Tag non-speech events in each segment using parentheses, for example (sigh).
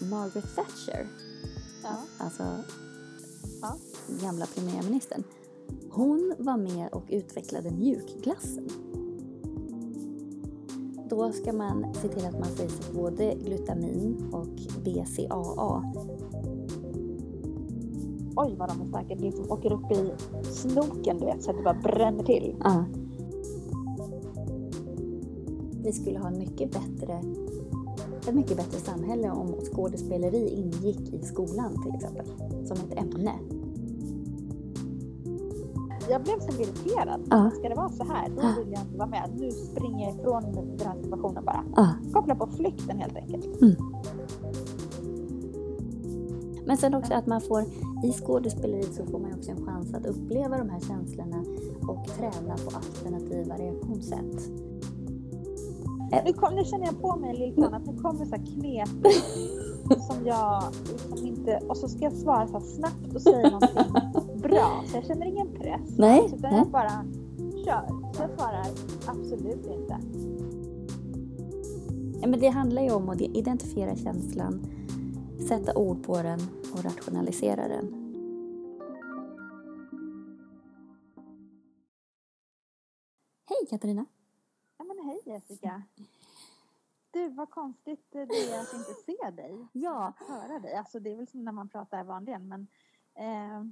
Margaret Thatcher, Ja. alltså Ja. gamla premiärministern, hon var med och utvecklade mjukglassen. Då ska man se till att man får i sig både glutamin och BCAA. Oj vad de är starka. Det liksom åker upp i snoken du vet så att det bara bränner till. Ja. Vi skulle ha en mycket bättre, ett mycket bättre samhälle om skådespeleri ingick i skolan till exempel, som ett ämne. Jag blev så irriterad. Ja. Ska det vara så här, då vill jag inte vara med. Nu springer jag ifrån den här situationen bara. Ja. Koppla på flykten helt enkelt. Men sen också att man får, i skådespeleriet så får man också en chans att uppleva de här känslorna och träna på alternativa reaktionssätt. Nu, kom, nu känner jag på mig Lillkan att nu kommer så här knep som jag liksom inte... Och så ska jag svara så snabbt och säga någonting bra. Så jag känner ingen press. Nej, Utan jag bara kör. Så jag svarar absolut inte. Ja, men det handlar ju om att identifiera känslan, sätta ord på den och rationalisera den. Hej Katarina! Jessica. Du, vad konstigt det är att inte se dig. Ja. Att höra dig. Alltså det är väl som när man pratar vanligen men, eh,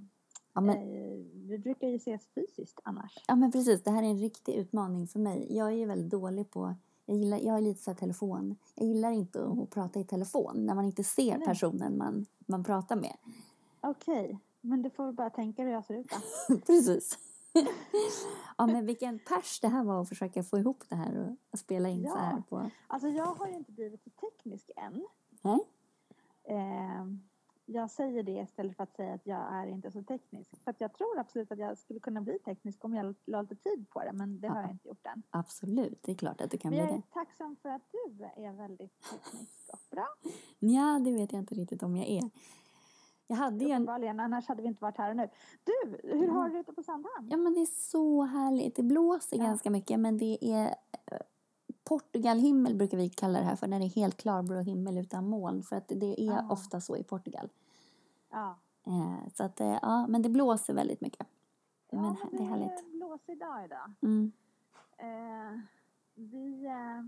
Ja men, eh, vi brukar ju ses fysiskt annars. ja men precis, det här är en riktig utmaning för mig. Jag är ju väldigt dålig på, jag, gillar, jag är lite så telefon, jag gillar inte att prata i telefon när man inte ser Nej. personen man, man pratar med. Okej, men du får bara tänka hur jag ser ut då. (laughs) Precis. (laughs) ja men vilken pers det här var att försöka få ihop det här och spela in så Ja. här på... Alltså jag har ju inte blivit så teknisk än. Nej? Eh, jag säger det istället för att säga att jag är inte så teknisk. För jag tror absolut att jag skulle kunna bli teknisk om jag la lite tid på det. Men det har Ja. jag inte gjort än. Absolut, det är klart att du kan Men bli jag är det. tacksam för att du är väldigt teknisk och bra. (laughs) Ja, det vet jag inte riktigt om jag är. Jag hade ju en... Annars hade vi inte varit här nu. Du, hur har du det ute på Sandhamn? Ja, men det är så härligt. Det blåser Ja. ganska mycket, men det är eh, Portugalhimmel brukar vi kalla det här för när det är helt klarblå himmel utan moln. För att det är Ah. ofta så i Portugal. Ja. Eh, så att, eh, ja, men det blåser väldigt mycket. Ja, men det är härligt. Det är blåsig dag idag. Mm. Eh, vi, eh,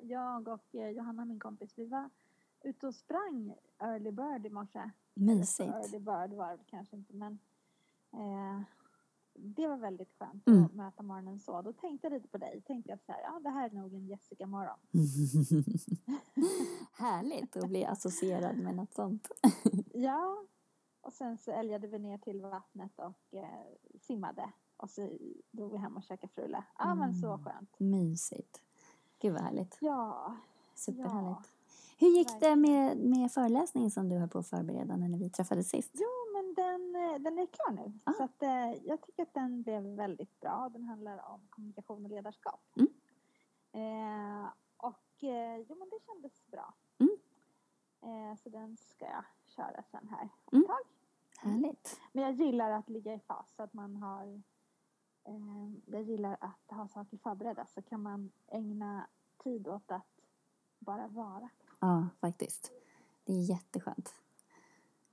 jag och Johanna, min kompis, vi var ute och sprang early bird i morse. Mysigt. Early bird var det kanske inte, men eh, det var väldigt skönt Mm. att möta morgonen så. Då tänkte jag lite på dig. Tänkte jag så här, ja det här är nog en Jessica-morgon. (laughs) Härligt att bli associerad med något sånt. (laughs) Ja, och sen så älgade vi ner till vattnet och eh, simmade. Och så drog vi hem och käkade frulle. Ja, men så Mm. skönt. Mysigt. Gud vad härligt. Ja, Superhärligt. Hur gick det med, med föreläsningen som du höll på att förbereda när vi träffades sist? Jo, men den, eh, den är klar nu. Ah. Så att, eh, jag tycker att den blev väldigt bra. Den handlar om kommunikation och ledarskap. Mm. Eh, och eh, jo, men det kändes bra. Mm. Eh, så den ska jag köra sen här om Mm. tag. Härligt. Men jag gillar att ligga i fas så att man har jag gillar att ha saker förberedda så kan man ägna tid åt att bara vara. Ja, faktiskt. Det är jätteskönt.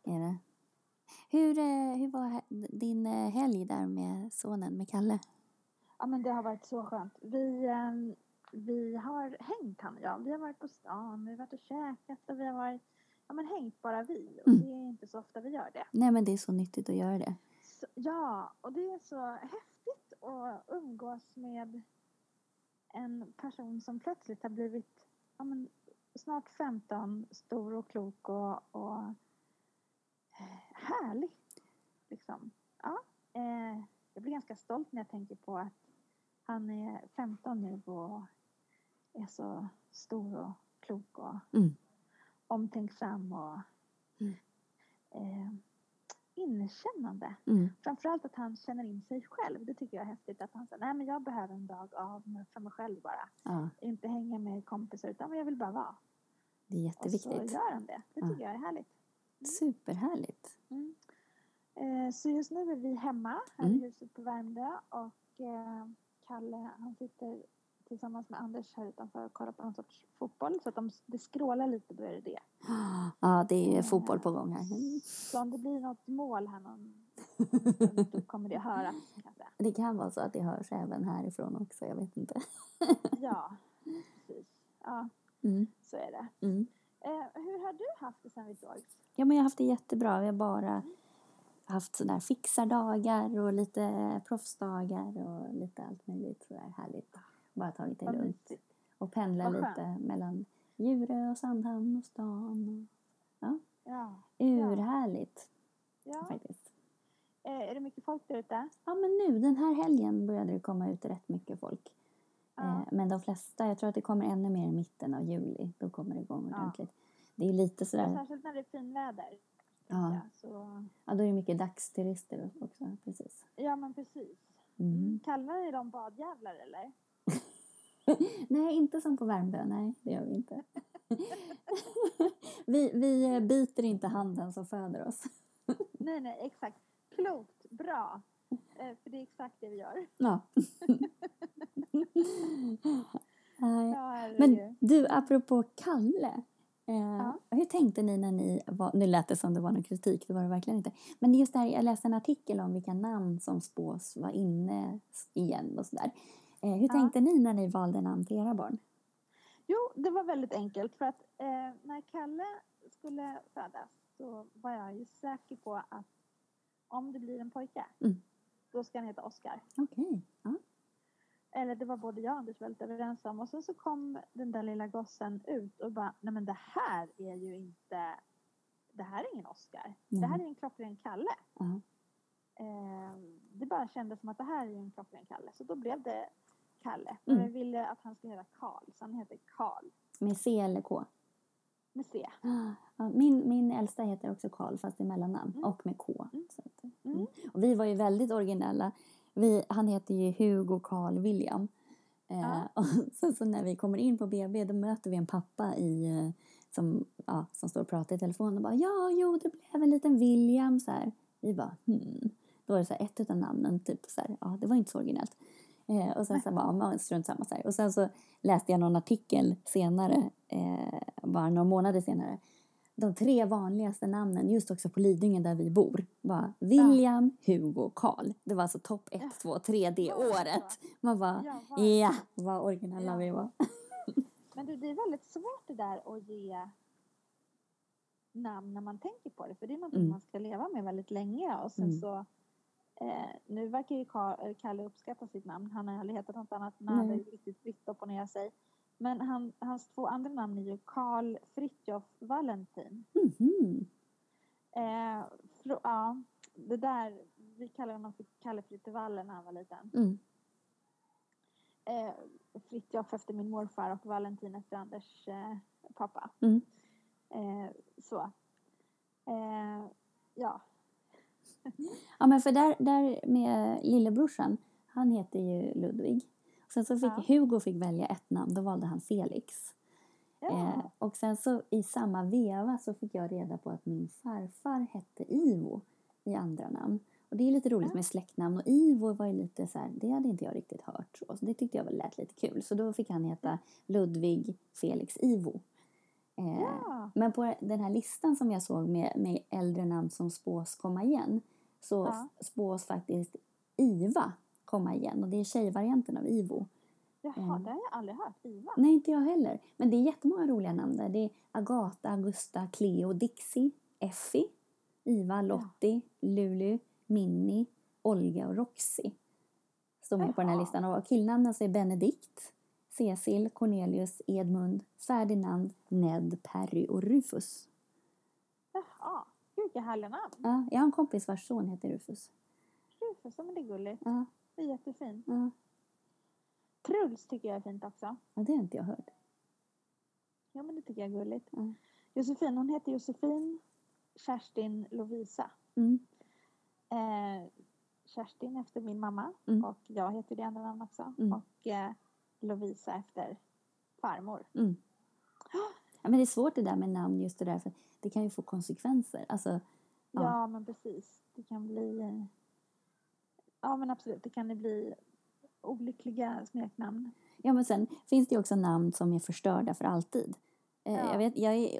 Är det. Hur, eh, hur var din eh, helg där med sonen, med Kalle? Ja men det har varit så skönt. Vi, eh, vi har hängt han och jag. Vi har varit på stan, vi har varit och käkat och vi har varit, ja men hängt bara vi. Och Mm. det är inte så ofta vi gör det. Nej, men det är så nyttigt att göra det. Så, ja, och det är så häftigt att umgås med en person som plötsligt har blivit ja, men, snart 15, stor och klok och, och eh, härlig. Liksom. Ja, eh, jag blir ganska stolt när jag tänker på att han är 15 nu och är så stor och klok och Mm. omtänksam och Mm. eh, inkännande. Mm. Framförallt att han känner in sig själv. Det tycker jag är häftigt. Att han säger, nej men jag behöver en dag av för mig själv bara. Ja, Inte hänga med kompisar utan jag vill bara vara. Det är Och jätteviktigt. så gör han det. Det Ja. tycker jag är härligt. Superhärligt. Mm. Eh, så just nu är vi hemma här Mm. i huset på Värmdö och eh, Kalle han sitter tillsammans med Anders här utanför och kollar på någon sorts fotboll. Så att de, det skrålar lite, då är det det. (gasps) Ja, det är fotboll på gång här. Så om det blir något mål här någon (laughs) då kommer det höras kanske. Det kan vara så att det hörs även härifrån också, jag vet inte. Ja, (laughs) precis. Ja, Mm. så är det. Mm. Eh, hur har du haft det sen vi sågs? Ja, men jag har haft det jättebra. Vi har bara haft sådär fixardagar och lite proffsdagar och lite allt möjligt sådär härligt. Bara tagit det Vad lugnt. mysigt. Och pendla Vad lite mellan Djurö och Sandhamn och stan. Ja, Och urhärligt ja. faktiskt. Eh, är det mycket folk där ute? Ja, men nu den här helgen började det komma ut rätt mycket folk. Ja. Eh, men de flesta, jag tror att det kommer ännu mer i mitten av juli. Då kommer det igång Ja. ordentligt. Det är lite sådär, Särskilt när det är finväder. Ja. Ja, så, ja då är det mycket dagsturister också. Precis. ja men precis. Mm. Mm. Kallar ni dem badjävlar eller? (laughs) Nej, inte som på Värmdö. Nej, det gör vi inte. (laughs) vi, vi eh, biter inte handen som föder oss. Nej, nej, exakt. Klokt, bra. Eh, för det är exakt det vi gör. Ja. (laughs) (laughs) Nej. Men du, apropå Kalle. Eh, Ja. Hur tänkte ni när ni var, nu lät det som det var någon kritik, det var det verkligen inte. Men just det här, jag läste en artikel om vilka namn som spås vara inne igen och sådär. Eh, hur Ja. tänkte ni när ni valde namn till era barn? Jo, det var väldigt enkelt för att eh, när Kalle skulle födas så var jag ju säker på att om det blir en pojke Mm. Då ska han heta Oscar. Okej. Ja. Eller det var både jag och Anders väldigt överens om. Och sen så kom den där lilla gossen ut och bara, nej men det här är ju inte, det här är ingen Oscar. Det här är en klockren Kalle. Ja. Eh, det bara kändes som att det här är en klockren Kalle. Så då blev det Kalle. Mm. Och jag ville att han skulle heta Karl, så han heter Karl. Med C eller K? Ja, min, min äldsta heter också Karl fast i mellannamn Mm. och med K. Mm. Så att, Mm. och vi var ju väldigt originella. Vi, han heter ju Hugo Carl William. Eh, (laughs) och sen så när vi kommer in på BB då möter vi en pappa i, eh, som, ja, som står och pratar i telefon och bara ja, jo, det blev en liten William så här. Vi bara hmm. Då var det så här, ett av namnen, typ så här, ja, det var inte så originellt. Eh, och sen så bara, ja, strunt samma så här. Och sen så läste jag någon artikel senare, eh, bara några månader senare. De tre vanligaste namnen, just också på Lidingö där vi bor, var William, Hugo, Karl. Det var alltså topp 1, Ja. 2, 3 det året. Man bara, Ja, var- ja, vad originella Ja. vi var. (laughs) Men du, det är väldigt svårt det där att ge namn när man tänker på det. För det är någonting Mm. man ska leva med väldigt länge. Och sen Mm. så, eh, nu verkar ju Ka- Kalle uppskatta sitt namn. Han har aldrig hetat något annat. Han har Nej. aldrig riktigt fritt opponera sig. Men han, hans två andra namn är ju Karl Fritjof Valentin. Mhm. Eh, fro, ja, det där, vi kallar honom för Kalle Frittevalle när han var liten. Mm. Eh, Fritjof efter min morfar och Valentin efter Anders eh, pappa. Mm. Eh, så. Eh, ja. Ja men för där, där med lillebrorsan, han heter ju Ludvig. Sen så fick Ja. Hugo fick välja ett namn, då valde han Felix. Ja. Eh, och sen så i samma veva så fick jag reda på att min farfar hette Ivo i andra namn. Och det är lite roligt Ja. med släktnamn och Ivo var ju lite så här, det hade inte jag riktigt hört så. det tyckte jag lät lite kul. Så då fick han heta Ludvig Felix Ivo. Eh, men på den här listan som jag såg med, med äldre namn som spås komma igen så Ja. spås faktiskt Iva komma igen och det är tjejvarianten av Ivo. Jaha, Mm. det har jag aldrig hört. Iva. Nej, inte jag heller. Men det är jättemånga roliga namn där. Det är Agata, Augusta, Cleo, Dixie, Effie, Iva, Lottie, Lulu, Minnie, Olga och Roxy. Står med på den här listan. Och killnamnen så är Benedikt, Cecil, Cornelius, Edmund, Ferdinand, Ned, Perry och Rufus. Jaha. Gud, vilka härliga namn. Ja, jag har en kompis vars son heter Rufus. Rufus, ja, men det är gulligt. Ja, Det är jättefint. ja. Truls tycker jag är fint också. ja det har inte jag hört. Ja, men det tycker jag är gulligt. Mm. Josefin, hon heter Josefin Kerstin Lovisa. Mm. Eh, Kerstin efter min mamma Mm. och jag heter det andra namn också. Mm. Och eh, Lovisa efter farmor. Mm. Ja, men det är svårt det där med namn just det där för det kan ju få konsekvenser. Alltså, Ja. Ja. men precis. Det kan bli... eh, Ja men absolut, det kan det bli olyckliga smeknamn. Ja, men sen finns det ju också namn som är förstörda för alltid. Eh, Ja. Jag, vet, jag är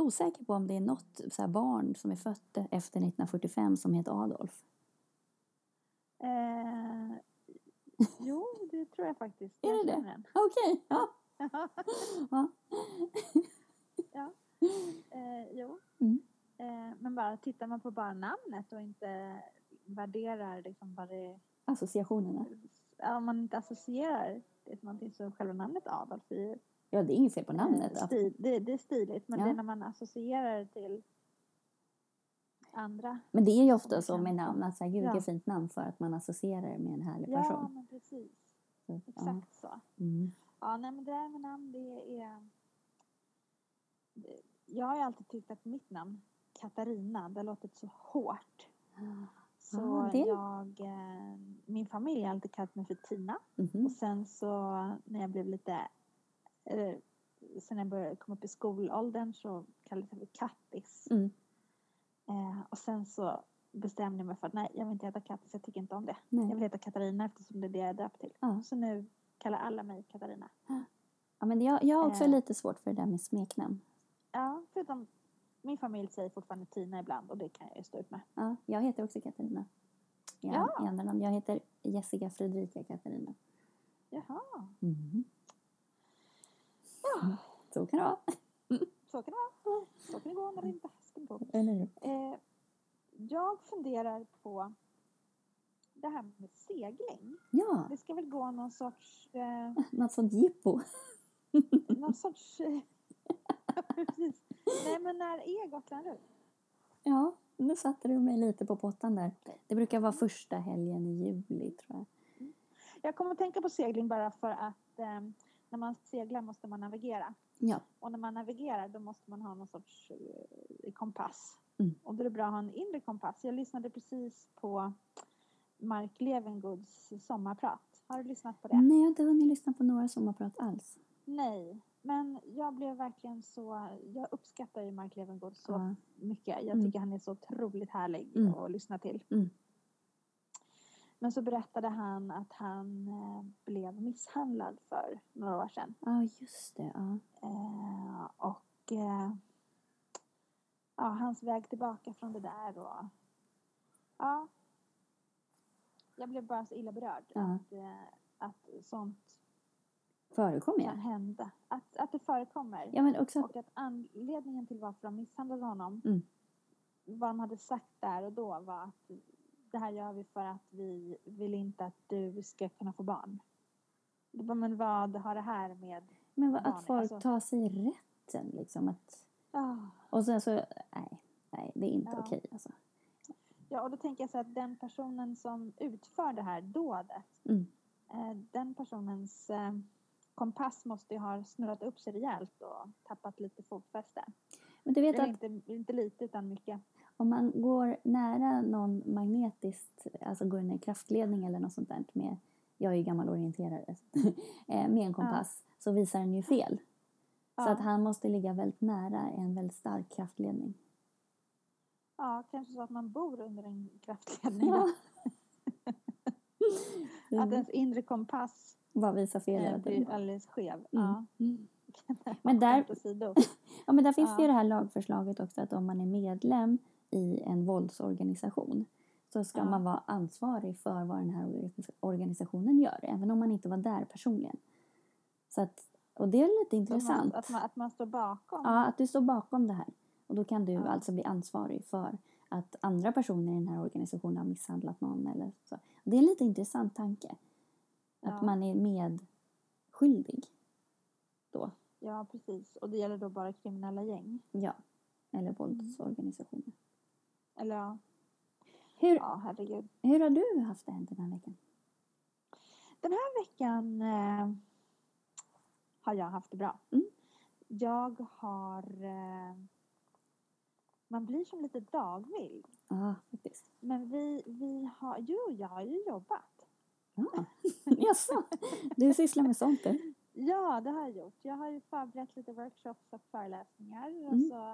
osäker på om det är något så här barn som är fött efter 1945 som heter Adolf. Eh, jo, det tror jag faktiskt. Är det det? känner en. Okej, ja. (laughs) ja. eh, jo. Mm. Eh, men bara tittar man på bara namnet och inte värderar liksom vad det Associationerna. ja, om man inte associerar det till någonting så själva namnet Adolf är Ja, det är inget fel på eh, namnet. stil, det, det är stiligt men Ja. det är när man associerar det till andra. Men det är ju ofta så kan- med namn att så här, gud Ja. vilket fint namn för att man associerar det med en härlig Ja, person. men precis. Så, ja. Exakt så. Mm. Ja, nej men det där med namn det är... Jag har ju alltid tyckt att mitt namn, Katarina, det har låtit så hårt. Så det- jag, eh, min familj har alltid kallat mig för Tina. Mhm. Och sen så när jag blev lite, sen jag började komma upp i skolåldern så kallades jag för Kattis. Mm. Eh, och sen så bestämde jag mig för att nej, jag vill inte heta Kattis, jag tycker inte om det. Nej. Jag vill heta Katarina eftersom det är det jag är döpt till. Ja. Så nu kallar alla mig Katarina. Ja, men jag, jag har också Eh. lite svårt för det där med smeknamn. Ja, förutom min familj säger fortfarande Tina ibland och det kan jag ju stå ut med. Ja, jag heter också Katarina. I, Ja. i andra namn. Jag heter Jessica Fredrika Katarina. Jaha, Mhm. ja, Så kan det vara. så kan det vara. Så kan det gå när det inte är hästen på. Eller hur? Eh, jag funderar på det här med segling. Ja, Det ska väl gå någon sorts... Eh, (laughs) något sånt jippo. (laughs) någon sorts... Eh, (laughs) precis. Nej, men när är Gotland runt? Ja, nu satte du mig lite på pottan där. Det brukar vara första helgen i juli tror jag. Jag kommer att tänka på segling bara för att eh, när man seglar måste man navigera. Ja, Och när man navigerar då måste man ha någon sorts eh, kompass. Mm. Och då är det bra att ha en inre kompass. Jag lyssnade precis på Mark Levengoods sommarprat. Har du lyssnat på det? nej jag har inte hunnit lyssna på några sommarprat alls. Nej, men jag blev verkligen så... Jag uppskattar ju Mark Levengood så Ja. mycket. Jag Mm. tycker han är så otroligt härlig Mm. att lyssna till. Mm. Men så berättade han att han eh, blev misshandlad för några år sedan. Ja, just det. Ja. Eh, och eh, ja, hans väg tillbaka från det där och ja. Jag blev bara så illa berörd Ja. att, eh, att sånt Förekommer kan hända. Att, att det förekommer. Ja, men också Och att anledningen till varför de misshandlade honom, Mm. vad de hade sagt där och då var att det här gör vi för att vi vill inte att du ska kunna få barn. Det bara, men vad har det här med... men vad, barn, att folk alltså- tar sig rätten liksom. Att, Ah. och sen så, nej, nej, det är inte Ja. okej alltså. Ja, och då tänker jag så att den personen som utför det här dådet, Mm. eh, den personens eh, kompass måste ju ha snurrat upp sig rejält och tappat lite fotfäste. Men du vet Eller att inte, inte lite utan mycket. om man går nära någon magnetiskt, alltså går in i kraftledning eller något sånt där med, jag är ju gammal orienterare, (laughs) eh, med en kompass så visar den ju fel. Så Ja. att han måste ligga väldigt nära en väldigt stark kraftledning. Ja, kanske så att man bor under en kraftledning. Ja. (laughs) Att ens inre kompass Bara visa fel eh, blir alldeles skev. Mm. Mm. (laughs) Men där-. (laughs) Ja, men där finns det Ja. ju det här lagförslaget också att om man är medlem i en våldsorganisation så ska Ja. man vara ansvarig för vad den här organis- organisationen gör, även om man inte var där personligen. Så att, och det är lite intressant. Att, man, att man står bakom. Ja, att du står bakom det här. Och då kan du Ja. alltså bli ansvarig för att andra personer i den här organisationen har misshandlat någon eller så. Det är en lite intressant tanke. Att Ja. man är medskyldig då. Ja, precis. Och det gäller då bara kriminella gäng. Ja. Eller våldsorganisationer. Eller ja, Hur, ja herregud. hur har du haft det den här veckan? Den här veckan eh, har jag haft det bra. Mm. Jag har... Eh, man blir som lite dagvild. Ja, faktiskt. Men vi, vi har... Jo, jag har ju jobbat. Ja. (laughs) Jaså? Du sysslar med sånt du? Ja, det har jag gjort. Jag har ju förberett lite workshops och föreläsningar. Och Mm. så,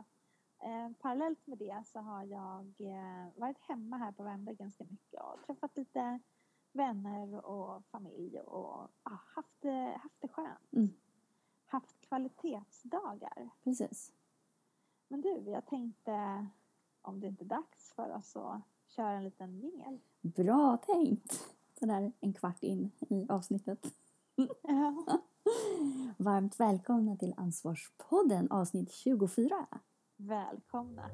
eh, parallellt med det så har jag eh, varit hemma här på Värmdö ganska mycket och träffat lite vänner och familj och ja, haft, haft det skönt. Mm. Haft kvalitetsdagar. Precis. Men du, jag tänkte om det inte är dags för oss att köra en liten jingel. Bra tänkt! Sådär en kvart in i avsnittet. (laughs) Ja. Varmt välkomna till Ansvarspodden avsnitt 24. Välkomna!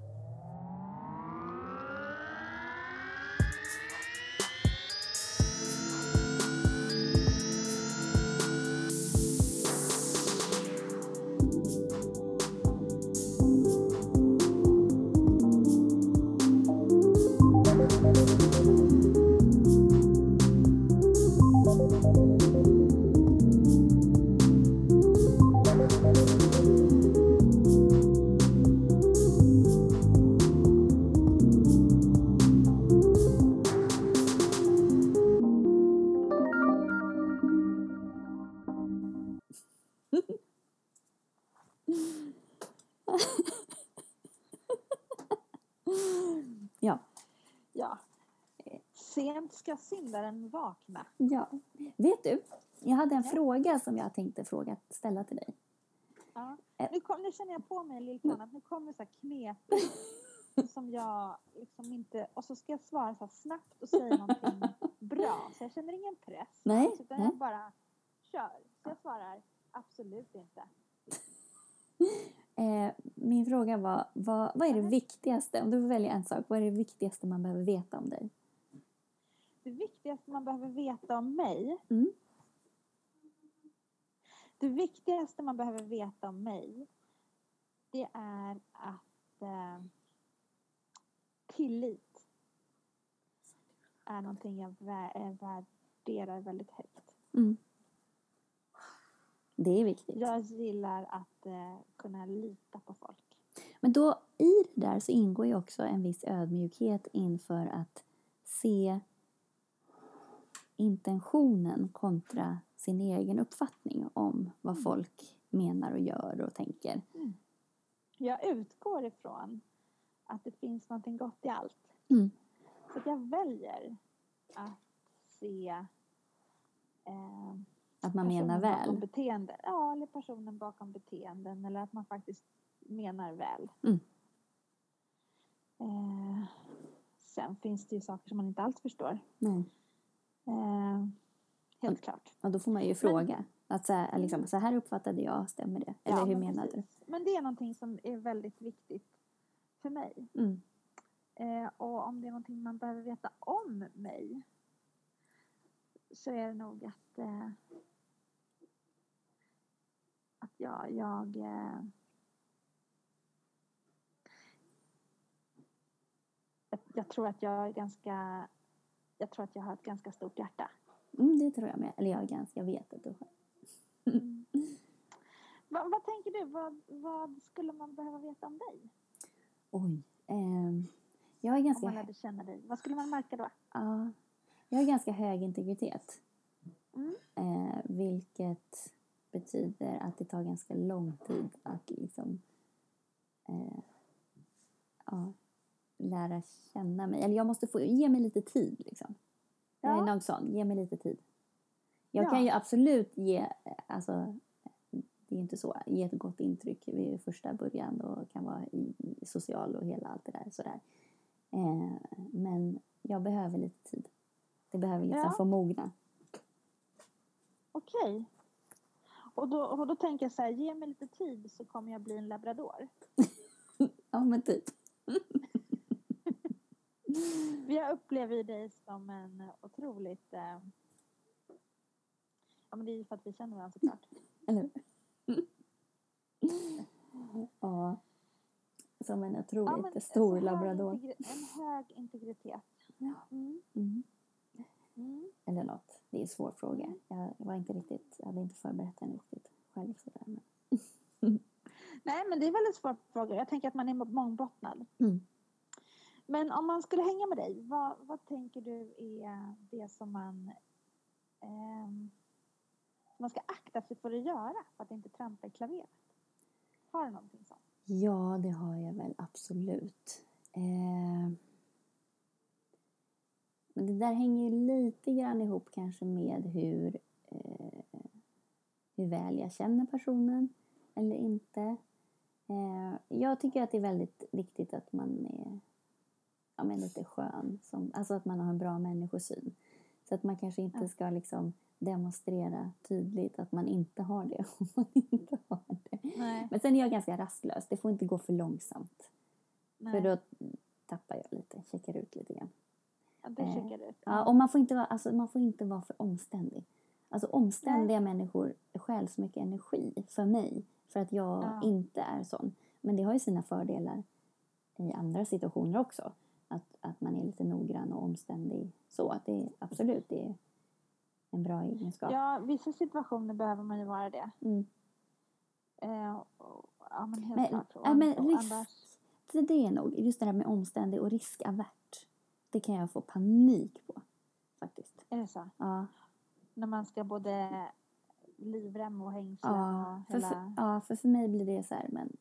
Ska syndaren vakna. ja. Vet du? Jag hade en Ja. fråga som jag tänkte fråga, ställa till dig. Ja. Eh. Nu, kom, nu känner jag på mig lilltån att nu kommer så här knep som jag liksom inte... Och så ska jag svara så snabbt och säga någonting bra. Så jag känner ingen press. Nej, alls, Utan jag bara kör. Så jag svarar absolut inte. Eh, min fråga var, vad, vad är det Mhm. viktigaste, om du får välja en sak, vad är det viktigaste man behöver veta om dig? Det viktigaste man behöver veta om mig. Mm. Det viktigaste man behöver veta om mig. Det är att eh, tillit är någonting jag eh, värderar väldigt högt. Mm. Det är viktigt. Jag gillar att eh, kunna lita på folk. Men då i det där så ingår ju också en viss ödmjukhet inför att se intentionen kontra sin egen uppfattning om vad Mm. folk menar och gör och tänker. Jag utgår ifrån att det finns någonting gott i allt. Mm. Så att jag väljer att se eh, Att man menar väl. Beteenden. Ja, eller personen bakom beteenden. Eller att man faktiskt menar väl. Mm. Eh, sen finns det ju saker som man inte alls förstår. Nej. Eh, helt klart. Och då får man ju fråga. Att så här, liksom, så här uppfattade jag, stämmer det? Eller Ja, hur men menade precis. Men det är någonting som är väldigt viktigt för mig. du? Mm. Eh, och om det är någonting man behöver veta om mig så är det nog att, eh, att jag, jag eh, jag tror att jag är ganska jag tror att jag har ett ganska stort hjärta. Mm, det tror jag med. Eller jag är ganska, jag vet att du har. Mm. (laughs) vad, vad tänker du? Vad, vad skulle man behöva veta om dig? Oj. ehm, jag är Om ganska... man lärde känna dig. Vad skulle man märka då? Ja, jag har ganska hög integritet. Mm. Eh, vilket betyder att det tar ganska lång tid att liksom eh, ja, lära känna mig. Eller jag måste få ge mig lite tid. Liksom. Jag är Ja. nog sån, ge mig lite tid. Jag Ja. kan ju absolut ge, eh, alltså, det är inte så, ge ett gott intryck vid första början och kan vara i, i social och hela allt det där. Sådär. Eh, men jag behöver lite tid. Det behöver liksom Ja. få mogna. Okej. Och då, och då tänker jag så här, ge mig lite tid så kommer jag bli en labrador. (laughs) Ja, men typ. (laughs) Jag upplever ju dig som en otroligt... Eh, ja, men det är ju för att vi känner varandra såklart. Eller hur? ja. Som en Ja, otroligt så stor labrador. En hög integritet. Ja. Mm. Mm. Mm. Eller något. Det är en svår fråga. Jag var inte riktigt, jag hade inte förberett den riktigt själv. Sådär. Men, Nej, men det är väldigt svår fråga. Jag tänker att man är mångbottnad. Mm. Men om man skulle hänga med dig, vad, vad tänker du är det som man, eh, man ska akta sig för att göra för att inte trampa i klaveret? Har du någonting sånt? Ja, det har jag väl absolut. Eh, Men det där hänger ju lite grann ihop kanske med hur, eh, hur väl jag känner personen eller inte. Eh, jag tycker att det är väldigt viktigt att man är ja, men lite skön. Som, alltså att man har en bra människosyn. Så att man kanske inte ska liksom demonstrera tydligt att man inte har det (laughs) om man inte har det. Nej. Men sen är jag ganska rastlös. Det får inte gå för långsamt. Nej. För då tappar jag lite, checkar ut lite grann. ja, det eh, checkar ut. Ja, och man får inte vara, alltså, man får inte vara för omständig. Alltså omständiga människor stjäl så mycket energi för mig. För att jag Ja. inte är sån. Men det har ju sina fördelar i andra situationer också. Att, att man är lite noggrann och omständig. Så att det absolut det är en bra egenskap. Ja, vissa situationer behöver man ju vara det. Mm. Eh, och, ja, men helt Men, klart. Och, ja, men och risk, så det är nog just det där med omständig och riskavert. Det kan jag få panik på faktiskt. Är det så? Ja, När man ska både livrem och hängslen ja, och hela, för, ja, för för mig blir det så här, men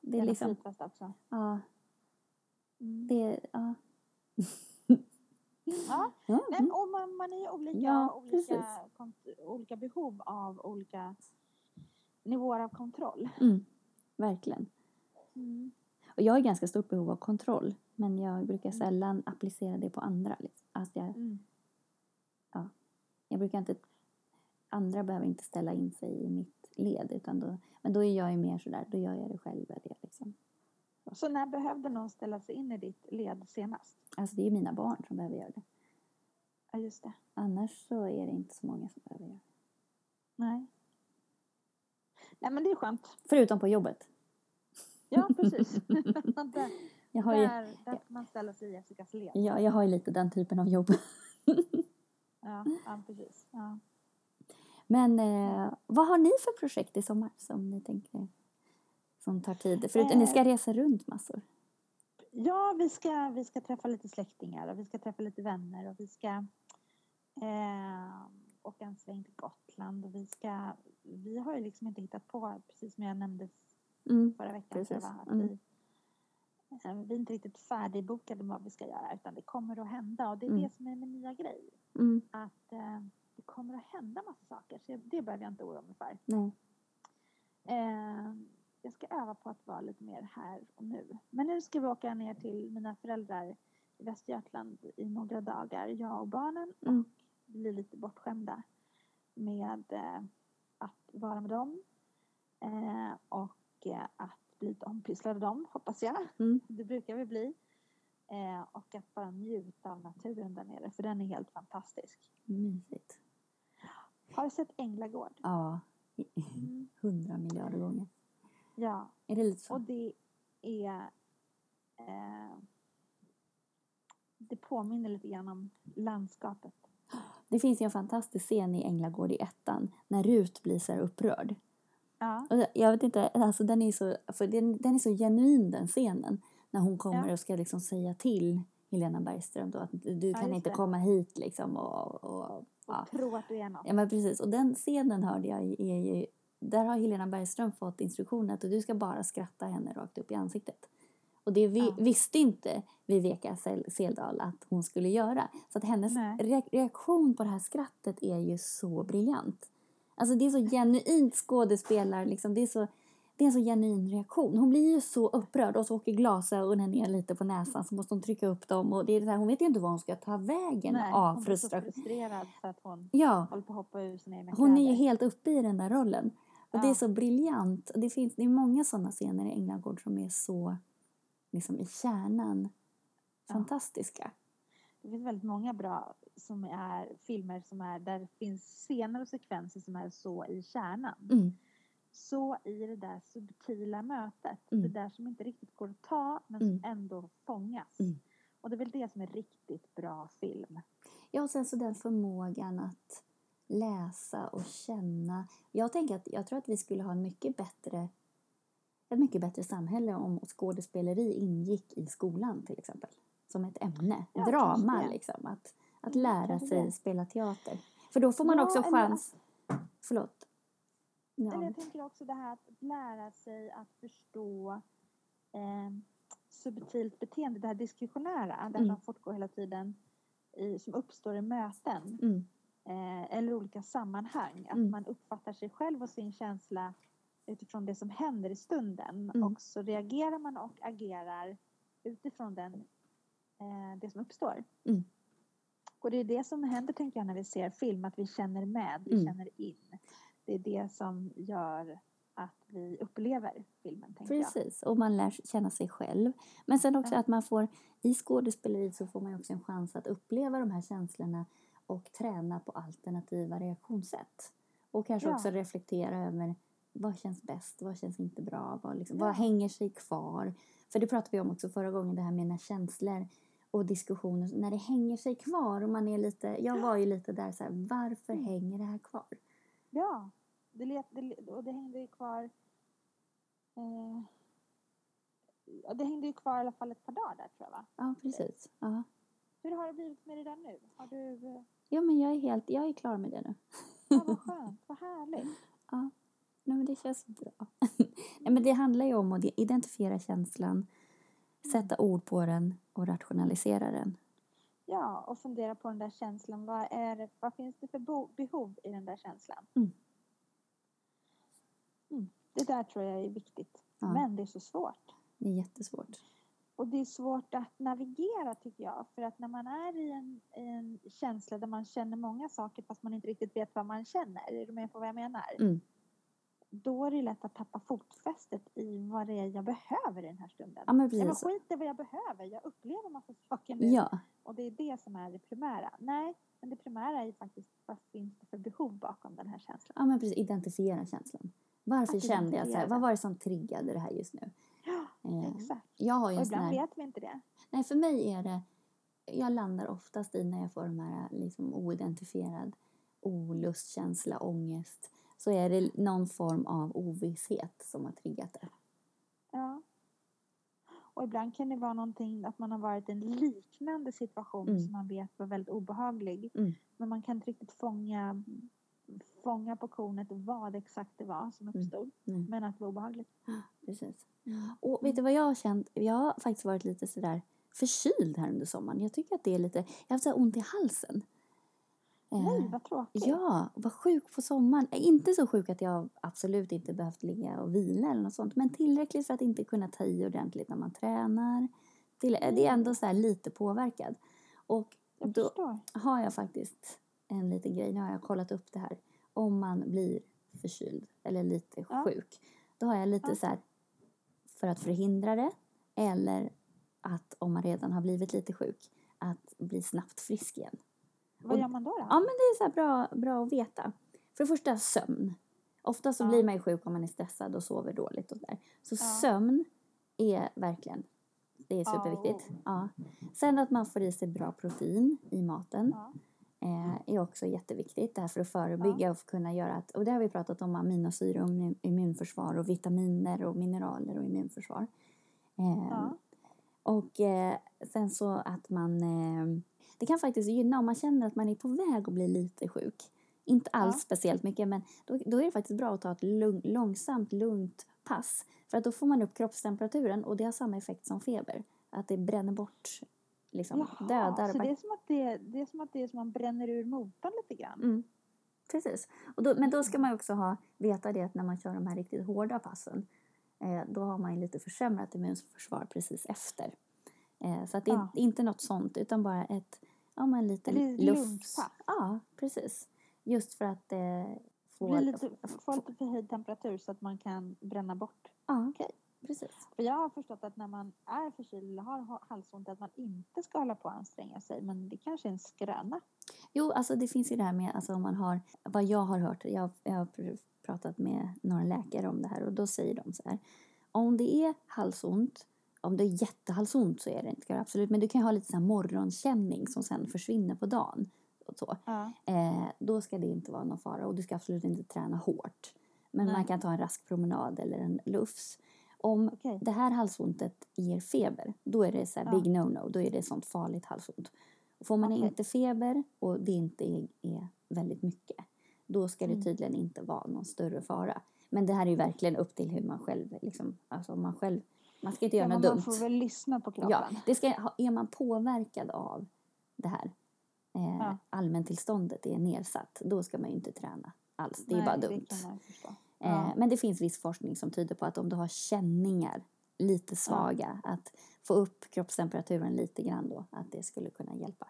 det är liksom, också. ja. Det, ja. Ja, ja. Men, och man, man är olika, Ja, olika, olika behov av olika nivåer av kontroll. Mm, verkligen. Mm. Och jag har ganska stort behov av kontroll. Men jag brukar Mm. sällan applicera det på andra. Liksom. Alltså jag, Mm. jag brukar inte... Andra behöver inte ställa in sig i mitt led. Utan då, men då är jag ju mer sådär, då gör jag det själv. Det, liksom. Så när behövde någon ställa sig in i ditt led senast? Alltså det är mina barn som behöver göra det. Ja, just det. Annars så är det inte så många som behöver göra det. Nej. Nej, men det är skönt. Förutom på jobbet. Ja, precis. (laughs) (laughs) där, Jag har ju, där, där får man ställa sig i Jessicas led. ja, jag har ju lite den typen av jobb. (laughs) Ja, ja precis. Ja. Men eh, vad har ni för projekt i sommar som ni tänker som tar tid? Förutom Eh. ni ska resa runt massor. Ja, vi ska, vi ska träffa lite släktingar och vi ska träffa lite vänner och vi ska eh, åka en sväng till Gotland och vi ska, vi har ju liksom inte hittat på, precis som jag nämnde Mm. förra veckan, Precis. tror jag, va, att Mm. vi, eh, vi är inte riktigt färdigbokade med vad vi ska göra utan det kommer att hända och det är Mm. det som är min nya grej. Mm. Att eh, det kommer att hända massa saker så det behöver jag inte oroa mig för. Nej. Eh, jag ska öva på att vara lite mer här och nu. Men nu ska vi åka ner till mina föräldrar i Västergötland i några dagar, jag och barnen. Mm. Och bli lite bortskämda med eh, att vara med dem. Eh, och eh, att bli lite ompysslad av dem, hoppas jag. Mm. (laughs) Det brukar vi bli. Eh, och att bara njuta av naturen där nere, för den är helt fantastisk. Mysigt. Har du sett Änglagård? Ja, Mm. (laughs) hundra miljarder gånger. Ja, Är det lite så? Och det är... Eh, det påminner lite grann om landskapet. Det finns ju en fantastisk scen i Änglagård i ettan när Rut blir så här upprörd. Ja. Och jag vet inte, alltså den är så, för den, den är så genuin den scenen. När hon kommer Ja. och ska liksom säga till Helena Bergström då att du du kan inte det. komma hit liksom och, och Och ja. tro att du är något. ja men precis och den scenen hörde jag är ju där har Helena Bergström fått instruktioner att du ska bara skratta henne rakt upp i ansiktet. Och det vi, Ja. visste inte Viveka Sel- Seldal att hon skulle göra. Så att hennes re- reaktion på det här skrattet är ju så briljant. Alltså det är så genuint skådespelar, liksom. det, är så, det är en så genuin reaktion. Hon blir ju så upprörd och så åker glasögonen ner lite på näsan så måste hon trycka upp dem. Och det är det här, hon vet ju inte vad hon ska ta vägen Nej, av hon blir så frustration. frustrerad för att hon Ja, håller på att hoppa ur sina egna hon är ju kläder. helt uppe i den där rollen. Och det är Ja. så briljant. Det, finns, det är många sådana scener i Änglagård som är så, liksom i kärnan, Ja. fantastiska. Det finns väldigt många bra som är filmer som är där det finns scener och sekvenser som är så i kärnan. Mm. Så i det där subtila mötet. Mm. Det där som inte riktigt går att ta men Mm. som ändå fångas. Mm. Och det är väl det som är riktigt bra film. Ja, och sen så den förmågan att läsa och känna. Jag tänker att jag tror att vi skulle ha en mycket bättre ett mycket bättre samhälle om skådespeleri ingick i skolan till exempel. Som ett ämne. Ja, Drama det. liksom. Att, att Mm, lära sig det. spela teater. För då får man Ja, också eller chans... Förlåt. Eller Ja. jag tänker också det här att lära sig att förstå eh, subtilt beteende, det här diskretionära, där Mm. som fortgår hela tiden i, som uppstår i möten Mm. Eh, eller olika sammanhang. Att Mm. man uppfattar sig själv och sin känsla utifrån det som händer i stunden. Mm. Och så reagerar man och agerar utifrån den, eh, det som uppstår. Mm. Och det är det som händer tänker jag när vi ser film, att vi känner med, vi Mm. känner in. Det är det som gör att vi upplever filmen, tänker jag. Precis, och man lär känna sig själv. Men sen också Ja. att man får, i skådespeleriet så får man också en chans att uppleva de här känslorna och träna på alternativa reaktionssätt. Och kanske Ja. också reflektera över vad känns bäst, vad känns inte bra, vad, liksom, Ja. vad hänger sig kvar. För det pratade vi om också förra gången, det här med när känslor och diskussioner, när det hänger sig kvar och man är lite, jag var ju lite där så här, varför Mm. hänger det här kvar? Ja, det, let, det, och det hängde ju kvar eh, det hängde ju kvar i alla fall ett par dagar där tror jag va? Ja, precis. Ja. Hur har det blivit med det där nu? Har du, eh, ja, men jag är helt, jag är klar med det nu. ja vad skönt, vad härligt. (laughs) Ja, nej, men det känns bra. (laughs) nej, men det handlar ju om att identifiera känslan, sätta ord på den och rationalisera den. Ja, och fundera på den där känslan. Vad, är vad finns det för behov i den där känslan? Mm. Mm. Det där tror jag är viktigt. Ja. Men det är så svårt. Det är jättesvårt. Och det är svårt att navigera tycker jag. För att när man är i en, i en känsla där man känner många saker fast man inte riktigt vet vad man känner. Är du med på vad jag menar? Mm. Då är det lätt att tappa fotfästet i vad det är jag behöver i den här stunden. Ja, men precis. skit i vad jag behöver. Jag upplever massa saker nu. Ja, Och det är det som är det primära. Nej, men det primära är faktiskt vad finns det för behov bakom den här känslan. ja, men precis. Identifiera känslan. Varför kände jag så här? Vad var det som triggade det här just nu? Eh, exakt. jag har ju Och ibland här... vet vi inte det. Nej, för mig är det... Jag landar oftast i när jag får de här liksom oidentifierad olustkänsla, ångest. Så är det någon form av ovisshet som har triggat det. Ja. Och ibland kan det vara någonting att man har varit i en liknande situation Mm. som man vet var väldigt obehaglig. Mm. Men man kan inte riktigt fånga, fånga på kornet vad exakt det var som uppstod. Mm. Men att det var obehagligt. Precis. Och vet du vad jag har känt? Jag har faktiskt varit lite sådär förkyld här under sommaren. Jag tycker att det är lite... Jag har haft så ont i halsen. Eh, Nej, vad tråkigt. Ja, var sjuk på sommaren. Eh, Inte så sjuk att jag absolut inte behövt ligga och vila eller något sånt. Men tillräckligt för att inte kunna ta i ordentligt när man tränar. Till, eh, Det är ändå så här lite påverkad. Och då har jag faktiskt en liten grej. Nu har jag kollat upp det här. Om man blir förkyld eller lite Ja. sjuk. Då har jag lite Ja. så här för att förhindra det. Eller att om man redan har blivit lite sjuk. Att bli snabbt frisk igen. Vad Och- gör man då? då? Ja men det är så bra, bra att veta. För det första sömn. Ofta så Ja. blir man ju sjuk om man är stressad och sover dåligt och där. Så Ja. sömn är verkligen, det är superviktigt. Ja. Sen att man får i sig bra protein i maten Ja. Eh, är också jätteviktigt. Det här för att förebygga och kunna göra att, och det har vi pratat om aminosyror och immun- immunförsvar och vitaminer och mineraler och immunförsvar. Eh, Ja. och eh, sen så att man, eh, det kan faktiskt gynna om man känner att man är på väg att bli lite sjuk. Inte alls Ja. speciellt mycket men då, då är det faktiskt bra att ta ett lugn, långsamt, lugnt pass. För att då får man upp kroppstemperaturen och det har samma effekt som feber. Att det bränner bort, liksom Jaha, dödar så det är, som att det, det är som att det är som man bränner ur motorn lite grann. Mm. Precis. Och då, men då ska man ju också ha, veta det att när man kör de här riktigt hårda passen eh, då har man ju lite försämrat immunförsvar precis efter. Eh, så att det är Ja. inte något sånt utan bara ett, ja men lite luft. Ja, precis. Just för att eh, få... Blir lite, få lite förhöjd temperatur så att man kan bränna bort. Ja, Okej. Precis. För jag har förstått att när man är förkyld eller har ha- halsont att man inte ska hålla på och anstränga sig. Men det kanske är en skröna. Jo, alltså det finns ju det här med, alltså om man har, vad jag har hört, jag, jag har pr- pratat med några läkare om det här och då säger de så här, om det är halsont, om det är jättehalsont så är det inte absolut, men du kan ha lite så här morgonkänning som sen försvinner på dagen. Och så. Ja. Eh, då ska det inte vara någon fara och du ska absolut inte träna hårt. Men Nej. man kan ta en rask promenad eller en lufs. Om Okej. det här halsontet ger feber, då är det så här Ja. big no-no, då är det sånt farligt halsont. Får man Okej. inte feber och det inte är, är väldigt mycket, då ska det Mm. tydligen inte vara någon större fara. Men det här är ju verkligen upp till hur man själv, liksom, alltså man själv, man ska inte göra Ja, något man dumt. får väl lyssna på kroppen. Ja, det ska, är man påverkad av det här, eh, Ja. allmäntillståndet är nedsatt, då ska man ju inte träna alls. Det är Nej, bara dumt. Förstå. Eh, Ja. Men det finns viss forskning som tyder på att om du har känningar lite svaga, att få upp kroppstemperaturen lite grann då, att det skulle kunna hjälpa.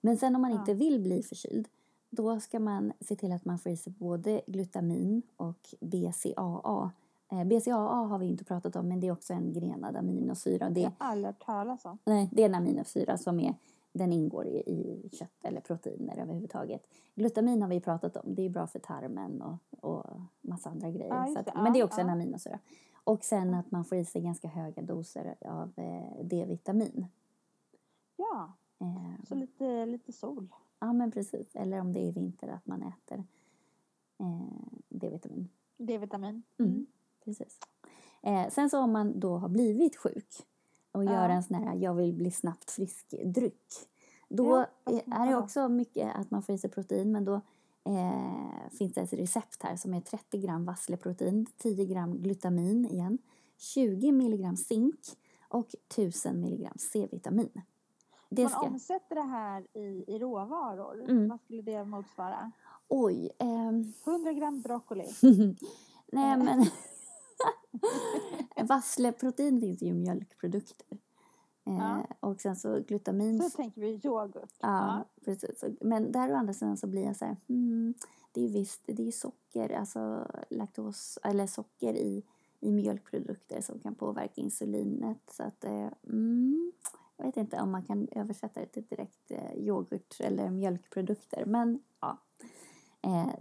Men sen om man Ja. inte vill bli förkyld, då ska man se till att man får i sig både glutamin och BCAA. Eh, BCAA har vi inte pratat om, men det är också en grenad aminosyra. Det Det, har jag aldrig hört talas om. nej, det är en aminosyra som är, den ingår i, i kött eller proteiner överhuvudtaget. Glutamin har vi pratat om, det är bra för tarmen och, och massa andra grejer. Så att, det. men det är också en ja. aminosyra. Och sen att man får i sig ganska höga doser av eh, D-vitamin. Ja, Eh, så lite, lite sol. ja men precis, eller om det är vinter att man äter eh, D-vitamin. D-vitamin. Mm. Precis. Eh, sen så om man då har blivit sjuk och Ja. gör en sån här jag vill bli snabbt frisk-dryck. Då Ja, är man det också mycket att man får i sig protein men då eh, finns det ett recept här som är 30 gram vassleprotein, 10 gram glutamin igen, 20 milligram zink och 1000 milligram C-vitamin. Det Man ska... omsätter det här i, i råvaror. Mm. Vad skulle det motsvara? Oj, ehm... 100 gram broccoli. (laughs) Nej men (laughs) (laughs) Vassleprotein finns ju i mjölkprodukter. Eh, Ja. Och sen så glutamin. Så tänker vi yoghurt. ja, precis. Så- Men där å andra sidan så blir jag så här, hmm, det är ju visst, det är ju socker, alltså laktos, eller socker i, i mjölkprodukter som kan påverka insulinet. Så att, eh, mm, jag vet inte om man kan översätta det till direkt eh, yoghurt eller mjölkprodukter, men ja,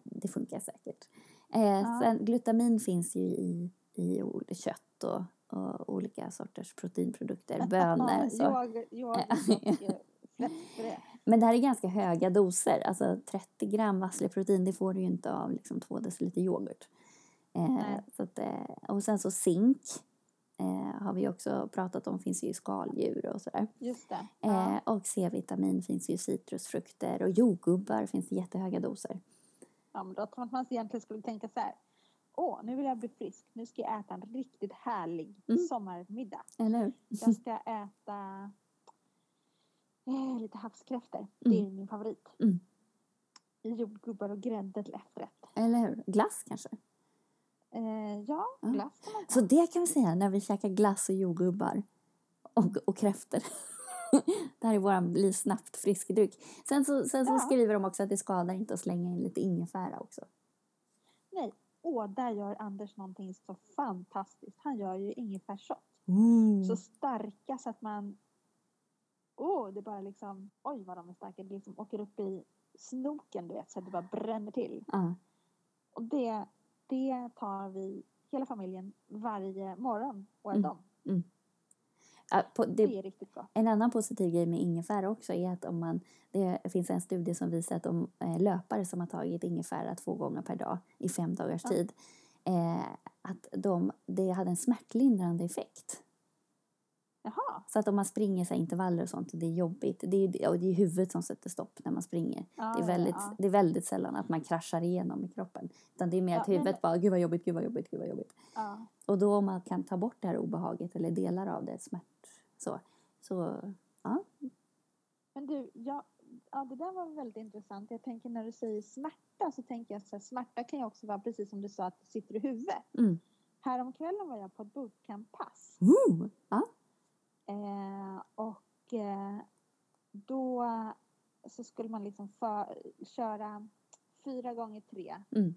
det funkar säkert. Ja. Sen glutamin finns ju i, i kött och, och olika sorters proteinprodukter, (laughs) bönor. så. Eh, (laughs) fläskpuré. Men det här är ganska höga doser. Alltså 30 gram vassleprotein, det får du ju inte av liksom 2 deciliter yoghurt. Eh, så att, eh, och sen så zink eh, har vi också pratat om, finns ju i skaldjur och sådär. Just det. Eh, Ja. och C-vitamin finns ju i citrusfrukter och jordgubbar finns det jättehöga doser. Ja, men då tror jag att man egentligen skulle tänka så här. Åh, nu vill jag bli frisk. Nu ska jag äta en riktigt härlig Mm. sommarmiddag. Eller? Jag ska äta eh, lite havskräftor. Det Mm. är min favorit. Mm. Jordgubbar och grädde till efterrätt. Eller hur? Glass kanske? Eh, ja, Ja. glass kan man ta. Så det kan vi säga när vi käkar glass och jordgubbar och, och kräftor. (laughs) det här är vår bli snabbt frisk dryck. Sen så, sen så Ja. skriver de också att det skadar inte att slänga in lite ingefära också. Åh, där gör Anders någonting så fantastiskt. Han gör ju ingefärsshot. Mm. Så starka så att man... Åh, det bara liksom... Oj, vad de är starka. Det liksom åker upp i snoken, du vet, så att det bara bränner till. Ja. Och det, det tar vi, hela familjen, varje morgon året Mm. om. Ja, Det det, är riktigt gott. en annan positiv grej med ingefära också är att om man, det finns en studie som visar att de eh, löpare som har tagit ingefära två gånger per dag i fem dagars Ja. tid, eh, att de, det hade en smärtlindrande effekt. Jaha. Så att om man springer så här intervaller och sånt och det är jobbigt, det är och det är huvudet som sätter stopp när man springer. Ja, Det är, väldigt, ja, det är väldigt sällan att man kraschar igenom i kroppen. Utan det är mer att men- huvudet bara, gud vad jobbigt, gud vad jobbigt, gud vad jobbigt. Och då om man kan ta bort det här obehaget eller delar av det, smärt, så, så ja. Men du, ja, ja, det där var väldigt intressant. Jag tänker när du säger smärta så tänker jag så här, smärta kan ju också vara precis som du sa att det sitter i huvudet. Mm. Häromkvällen var jag på ett bootcamp-pass. Woo! ja. Eh, och eh, då så skulle man liksom för, köra fyra gånger tre. Mm.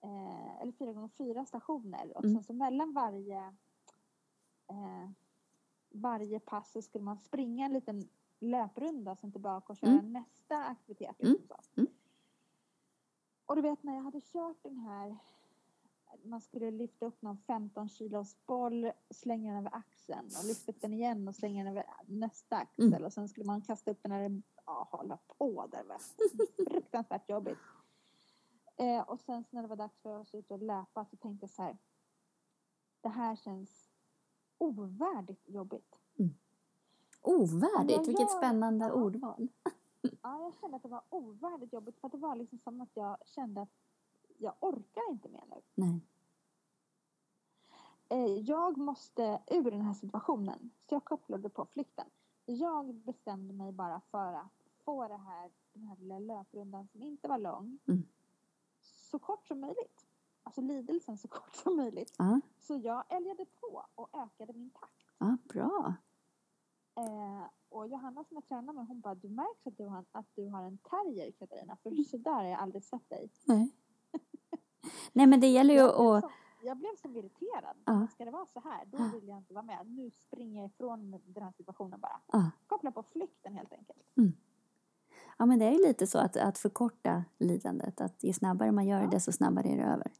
Eh, eller fyra gånger fyra stationer. Och Mm. sen så mellan varje, eh, varje pass så skulle man springa en liten löprunda sen tillbaka och köra Mm. nästa aktivitet. Mm. Liksom. Mm. Och du vet när jag hade kört den här man skulle lyfta upp någon 15 kilos boll, slänga den över axeln och lyfta upp den igen och slänga den över nästa axel Mm. och sen skulle man kasta upp den här, ja hålla på där var fruktansvärt jobbigt. Eh, och sen när det var dags för oss ut och löpa så tänkte jag så här, det här känns ovärdigt jobbigt. Ovärdigt, Ja, vilket spännande Ja. ordval. (laughs) Ja, jag kände att det var ovärdigt jobbigt för att det var liksom som att jag kände att jag orkar inte mer nu. Nej. Eh, jag måste ur den här situationen. Så jag kopplade på flykten. Jag bestämde mig bara för att få det här, den här lilla löprundan som inte var lång Mm. så kort som möjligt. Alltså lidelsen så kort som möjligt. Ja, Så jag älgade på och ökade min takt. ja bra. Eh, och Johanna som jag tränar med hon bara, du märks att du har, att du har en terrier Katarina, för så där har jag aldrig sett dig. Nej. Nej men det gäller ju att... jag blev som irriterad. Ja. Ska det vara så här, då vill jag inte vara med. Nu springer jag ifrån den här situationen bara. Ja. Koppla på flykten helt enkelt. Ja men det är ju lite så att, att förkorta lidandet. Att ju snabbare man gör det Ja. desto snabbare är det över.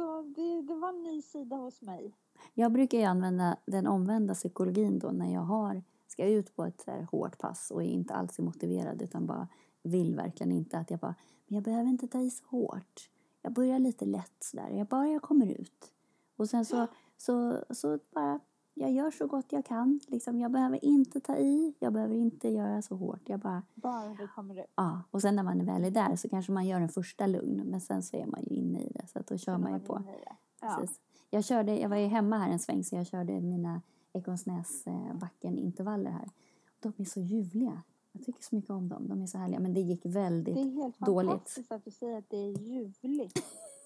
Så det, det var en ny sida hos mig. Jag brukar ju använda den omvända psykologin då när jag har, ska ut på ett så här hårt pass och är inte alls är motiverad utan bara vill verkligen inte att jag bara, men jag behöver inte ta i så hårt. Jag börjar lite lätt sådär, jag bara jag kommer ut. Och sen så, så, så bara, jag gör så gott jag kan. Liksom, jag behöver inte ta i, jag behöver inte göra så hårt. Jag bara, Bara det kommer ut. ja. Och sen när man är väl är där så kanske man gör en första lugn, men sen så är man ju inne i det. Så att då kör man ju på. Ja. Precis. Jag, körde, jag var ju hemma här en sväng så jag körde mina Ekonsnäsbacken intervaller här. De är så ljuvliga. Jag tycker så mycket om dem. De är så härliga. Men det gick väldigt... Det är helt dåligt. fantastiskt att du säger att det är ljuvligt.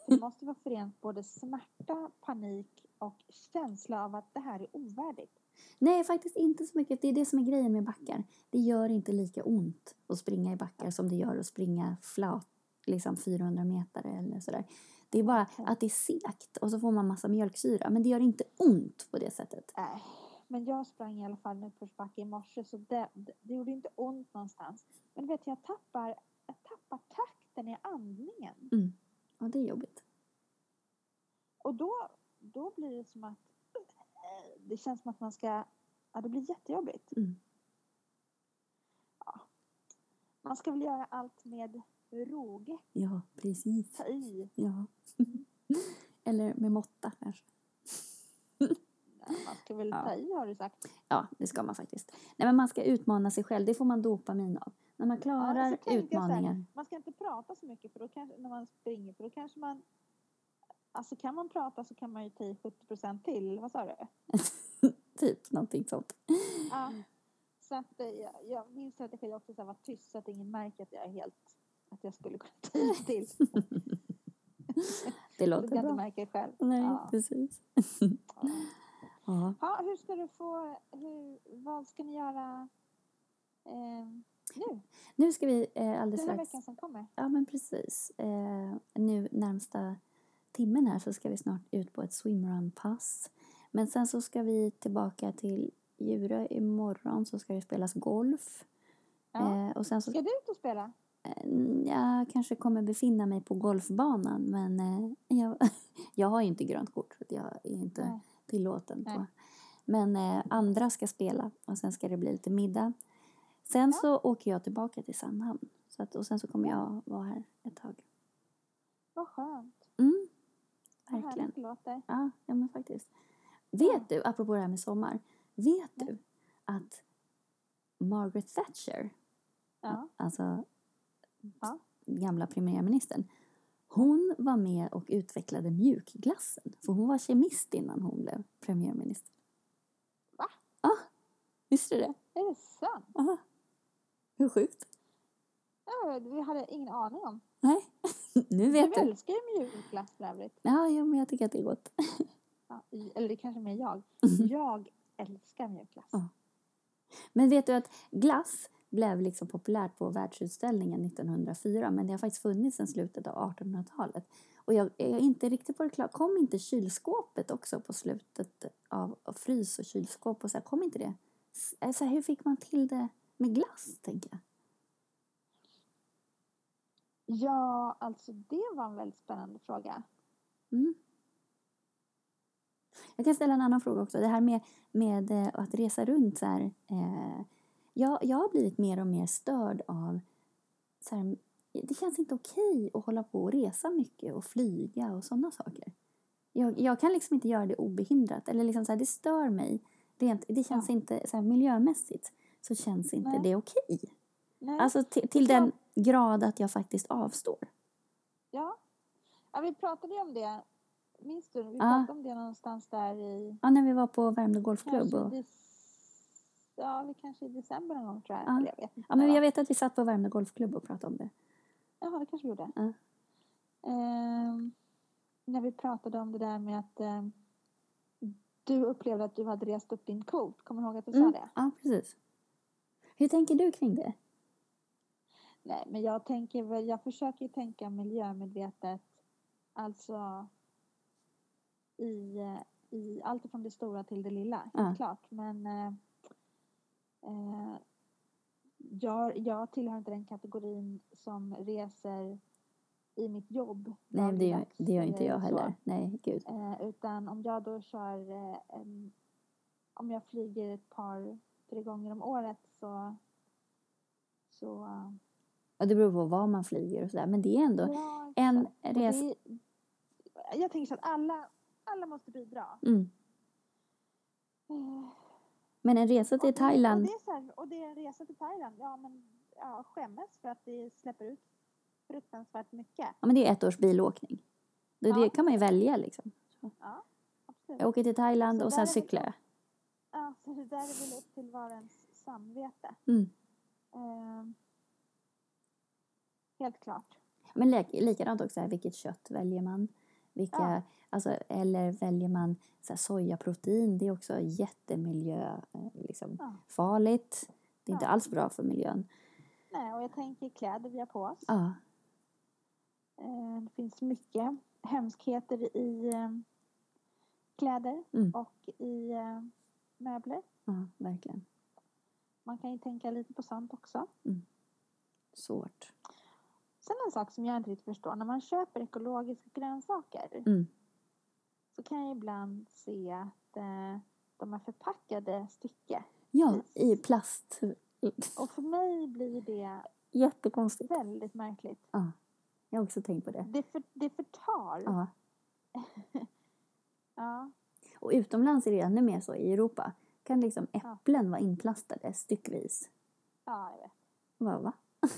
Det måste vara förenat både smärta, panik och känsla av att det här är ovärdigt. Nej, faktiskt inte så mycket. Det är det som är grejen med backar. Det gör inte lika ont att springa i backar som det gör att springa flat, liksom 400 meter eller sådär. Det är bara att det är segt och så får man massa mjölksyra. Men det gör inte ont på det sättet. Nej. Men jag sprang i alla fall nu uppförsbacke i morse så det, det, det gjorde inte ont någonstans. Men vet jag tappar, jag tappar takten i andningen. Mm. Och det är jobbigt. Och då, då blir det som att eh, det känns som att man ska, ja det blir jättejobbigt. Mm. Man ska väl göra allt med råge, Ja, precis. ta i. Ja. (laughs) Eller med måtta kanske. Man ska väl Ja. ta i har du sagt. Ja, det ska man faktiskt. Nej, men man ska utmana sig själv. Det får man dopamin av. När man Ja, klarar här, utmaningar. man ska inte prata så mycket för då kanske, när man springer för då kanske man Alltså kan man prata så kan man ju ta i 70 procent till, vad sa du? (laughs) typ någonting sånt. Ja. Så att eh, jag, jag, min strategi är också så att vara tyst så att ingen märker att jag är helt, att jag skulle kunna ta i till. (laughs) Det låter kan jag inte bra. märka det själv. Nej, Ja. precis. Ja. (laughs) Ja. Ja, hur ska du få, hur, vad ska ni göra eh, nu? Nu ska vi eh, alldeles Den här strax... veckan som kommer? Ja, men precis. Eh, nu närmsta timmen här så ska vi snart ut på ett swimrun-pass. Men sen så ska vi tillbaka till Djurö imorgon så ska det spelas golf. Ja. Eh, och sen så Ska du ut och spela? Eh, Jag kanske kommer befinna mig på golfbanan men eh, jag, (laughs) jag har ju inte grönt kort så jag är inte Nej. tillåten. Nej. På. Men eh, andra ska spela och sen ska det bli lite middag. Sen Ja. så åker jag tillbaka till Sandhamn så att, och sen så kommer jag vara här ett tag. Vad skönt. Mm, verkligen. det låter. Ja, ja men faktiskt. Vet du, apropå det här med sommar, vet Ja. du att Margaret Thatcher, Ja. alltså Ja. gamla premiärministern, hon var med och utvecklade mjukglassen. För hon var kemist innan hon blev premiärminister. Va? Ja, visste du det? Är det sant? Aha. Hur sjukt? Ja, vi hade ingen aning om. Nej, (laughs) nu vet du du. älskar ju mjukglass för övrigt. Ja, ja, men jag tycker att det är gott. (laughs) Ja, eller det kanske mer jag. (laughs) Jag älskar mjukglass. Ja. Men vet du att glass blev liksom populärt på världsutställningen 1904 men det har faktiskt funnits sedan slutet av 1800-talet. Och jag, jag är inte riktigt på det klara. Kom inte kylskåpet också på slutet av, av frys och kylskåp och så här, kom inte det? S- Alltså, hur fick man till det med glass, tänker jag? Ja, alltså det var en väldigt spännande fråga. Mm. Jag kan ställa en annan fråga också. Det här med, med eh, att resa runt så här. Eh, jag, jag har blivit mer och mer störd av så här, det känns inte okej att hålla på och resa mycket och flyga och sådana saker. Jag, jag kan liksom inte göra det obehindrat. Eller liksom så här, det stör mig. Rent, det känns Ja. inte, så här, miljömässigt så känns inte Nej. det okej. Nej. Alltså till, till Ja. den grad att jag faktiskt avstår. ja. ja, vi pratade ju om det. Minns du? Vi Ja. pratade om det någonstans där i... Ja, när vi var på Värmdö Golfklubb. Och, ja, vi kanske i december någon gång tror jag. Ja. Jag vet inte. Ja, men jag vet att vi satt på Värmdö Golfklubb och pratade om det. Jaha, det kanske vi gjorde. Ja. Ehm, när vi pratade om det där med att ehm, du upplevde att du hade rest upp din kvot. Kommer du ihåg att du Mm. sa det? Ja, precis. Hur tänker du kring det? Nej, men jag tänker väl, jag försöker tänka miljömedvetet. Alltså i, i allt från det stora till det lilla, helt Ja. klart. Men eh, eh, jag, jag tillhör inte den kategorin som reser i mitt jobb. Nej, det gör, det gör inte jag så. heller. Nej, gud. Eh, utan om jag då kör, eh, en, om jag flyger ett par, tre gånger om året så, så Ja, det beror på var man flyger och sådär. Men det är ändå ja, en. Och resa. det- Jag tänker så att alla, alla måste bidra. Mm. Eh, Men en resa och till det- Thailand. Och det, är här, och det är en resa till Thailand. Ja, men ja, skämmes för att det släpper ut fruktansvärt mycket. Ja, men det är ett års bilåkning. Det, det Ja. kan man ju välja liksom. Ja, absolut. Jag åker till Thailand Så och sen det cyklar jag. Ja, så det där är väl upp till var och ens samvete. Mm. Eh, helt klart. Men li- likadant också, här, vilket kött väljer man? Vilka, Ja. alltså, eller väljer man så här, sojaprotein? Det är också jättemiljö, eh, liksom, Ja. farligt. Det är inte Ja. alls bra för miljön. Nej, och jag tänker kläder vi har på oss. Ja, Eh, det finns mycket hemskheter i eh, kläder Mm. och i möbler. ja, verkligen. Man kan ju tänka lite på sånt också. Svårt. Sen en sak som jag inte riktigt förstår. När man köper ekologiska grönsaker Mm. så kan jag ibland se att eh, de är förpackade stycke. Ja, i plast. (laughs) Och för mig blir det Jättekonstigt. väldigt märkligt. Ja, jag har också tänkt på det. Det, för, det förtar. Ja. (laughs) Ja. Och utomlands är det ännu mer så. I Europa kan liksom Ja. äpplen vara inplastade styckvis. ja, jag vet. Va, va? (laughs)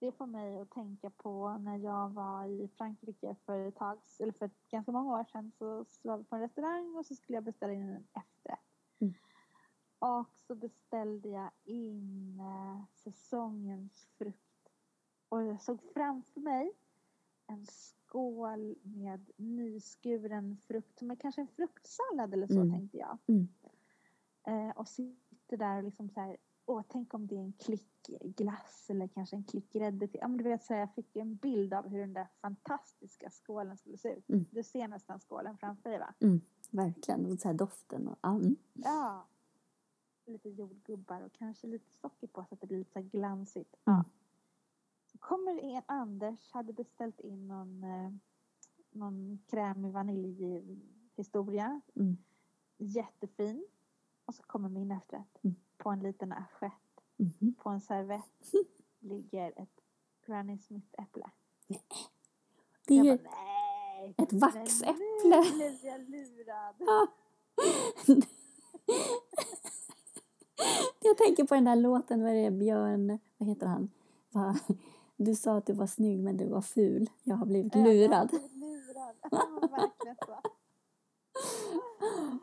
Det får mig att tänka på när jag var i Frankrike för ett tag, eller för ganska många år sedan så så var vi på en restaurang och så skulle jag beställa in en efterrätt. Mm. Och så beställde jag in eh, säsongens frukt. Och jag såg framför mig en skål med nyskuren frukt, är kanske en fruktsallad eller så Mm. tänkte jag. Mm. Eh, och sitter där och liksom så här, åh tänk om det är en klick glass eller kanske en klick grädde till. Ja men du vet så här, jag fick en bild av hur den där fantastiska skålen skulle se ut. Mm. Du ser nästan skålen framför dig va? Verkligen. Och så här doften. Och, ja, mm. Ja. Lite jordgubbar och kanske lite socker på så att det blir lite så glansigt. Mm. Ja. Så kommer en Anders, hade beställt in någon, eh, någon krämig vaniljhistoria. Mm. Jättefin. Och så kommer min efterrätt. Mm. På en liten assiett, Mhm. på en servett, ligger ett Granny Smith-äpple. Det är ju bara, nej! ett vaxäpple. Nu blev jag lurad. Jag tänker på den där låten, vad är det, Björn, vad heter han? Va? Du sa att du var snygg men du var ful. Jag har blivit Jag har lurad. blivit lurad. Ja, verkligen så.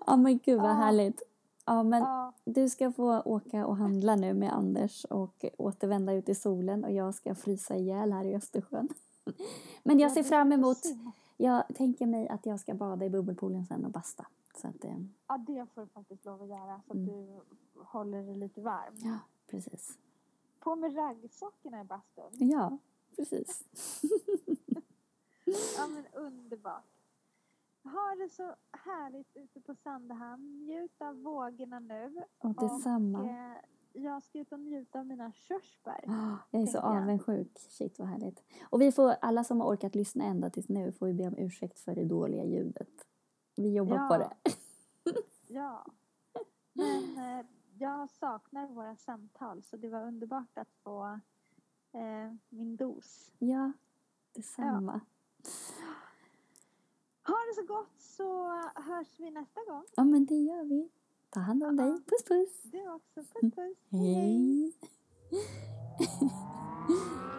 Ja men gud vad Ja. härligt. Ja men Ja, du ska få åka och handla nu med Anders och återvända ut i solen och jag ska frysa ihjäl här i Östersjön. (laughs) Men jag ja, ser fram emot, jag tänker mig att jag ska bada i bubbelpoolen sen och basta. Så att, eh, Ja, det får du faktiskt lov att göra så att Mm. du håller dig lite varm. ja precis. På med raggsockorna i bastun. Ja, precis. (laughs) Ja, men underbart. Ha det så härligt ute på Sandhamn. Njut av vågorna nu. Och detsamma. Och, eh, jag ska ut och njuta av mina körsbär. Ah, Jag är så jag. avundsjuk. Shit vad härligt. Och vi får, alla som har orkat lyssna ända tills nu får vi be om ursäkt för det dåliga ljudet. Vi jobbar Ja. på det. (laughs) Ja. Men eh, jag saknar våra samtal så det var underbart att få eh, min dos. Ja, detsamma. Ha det så gott så hörs vi nästa gång. Ja, men det gör vi. Ta hand om dig. Ja. Puss puss. Du också. Puss puss. Hej. (laughs)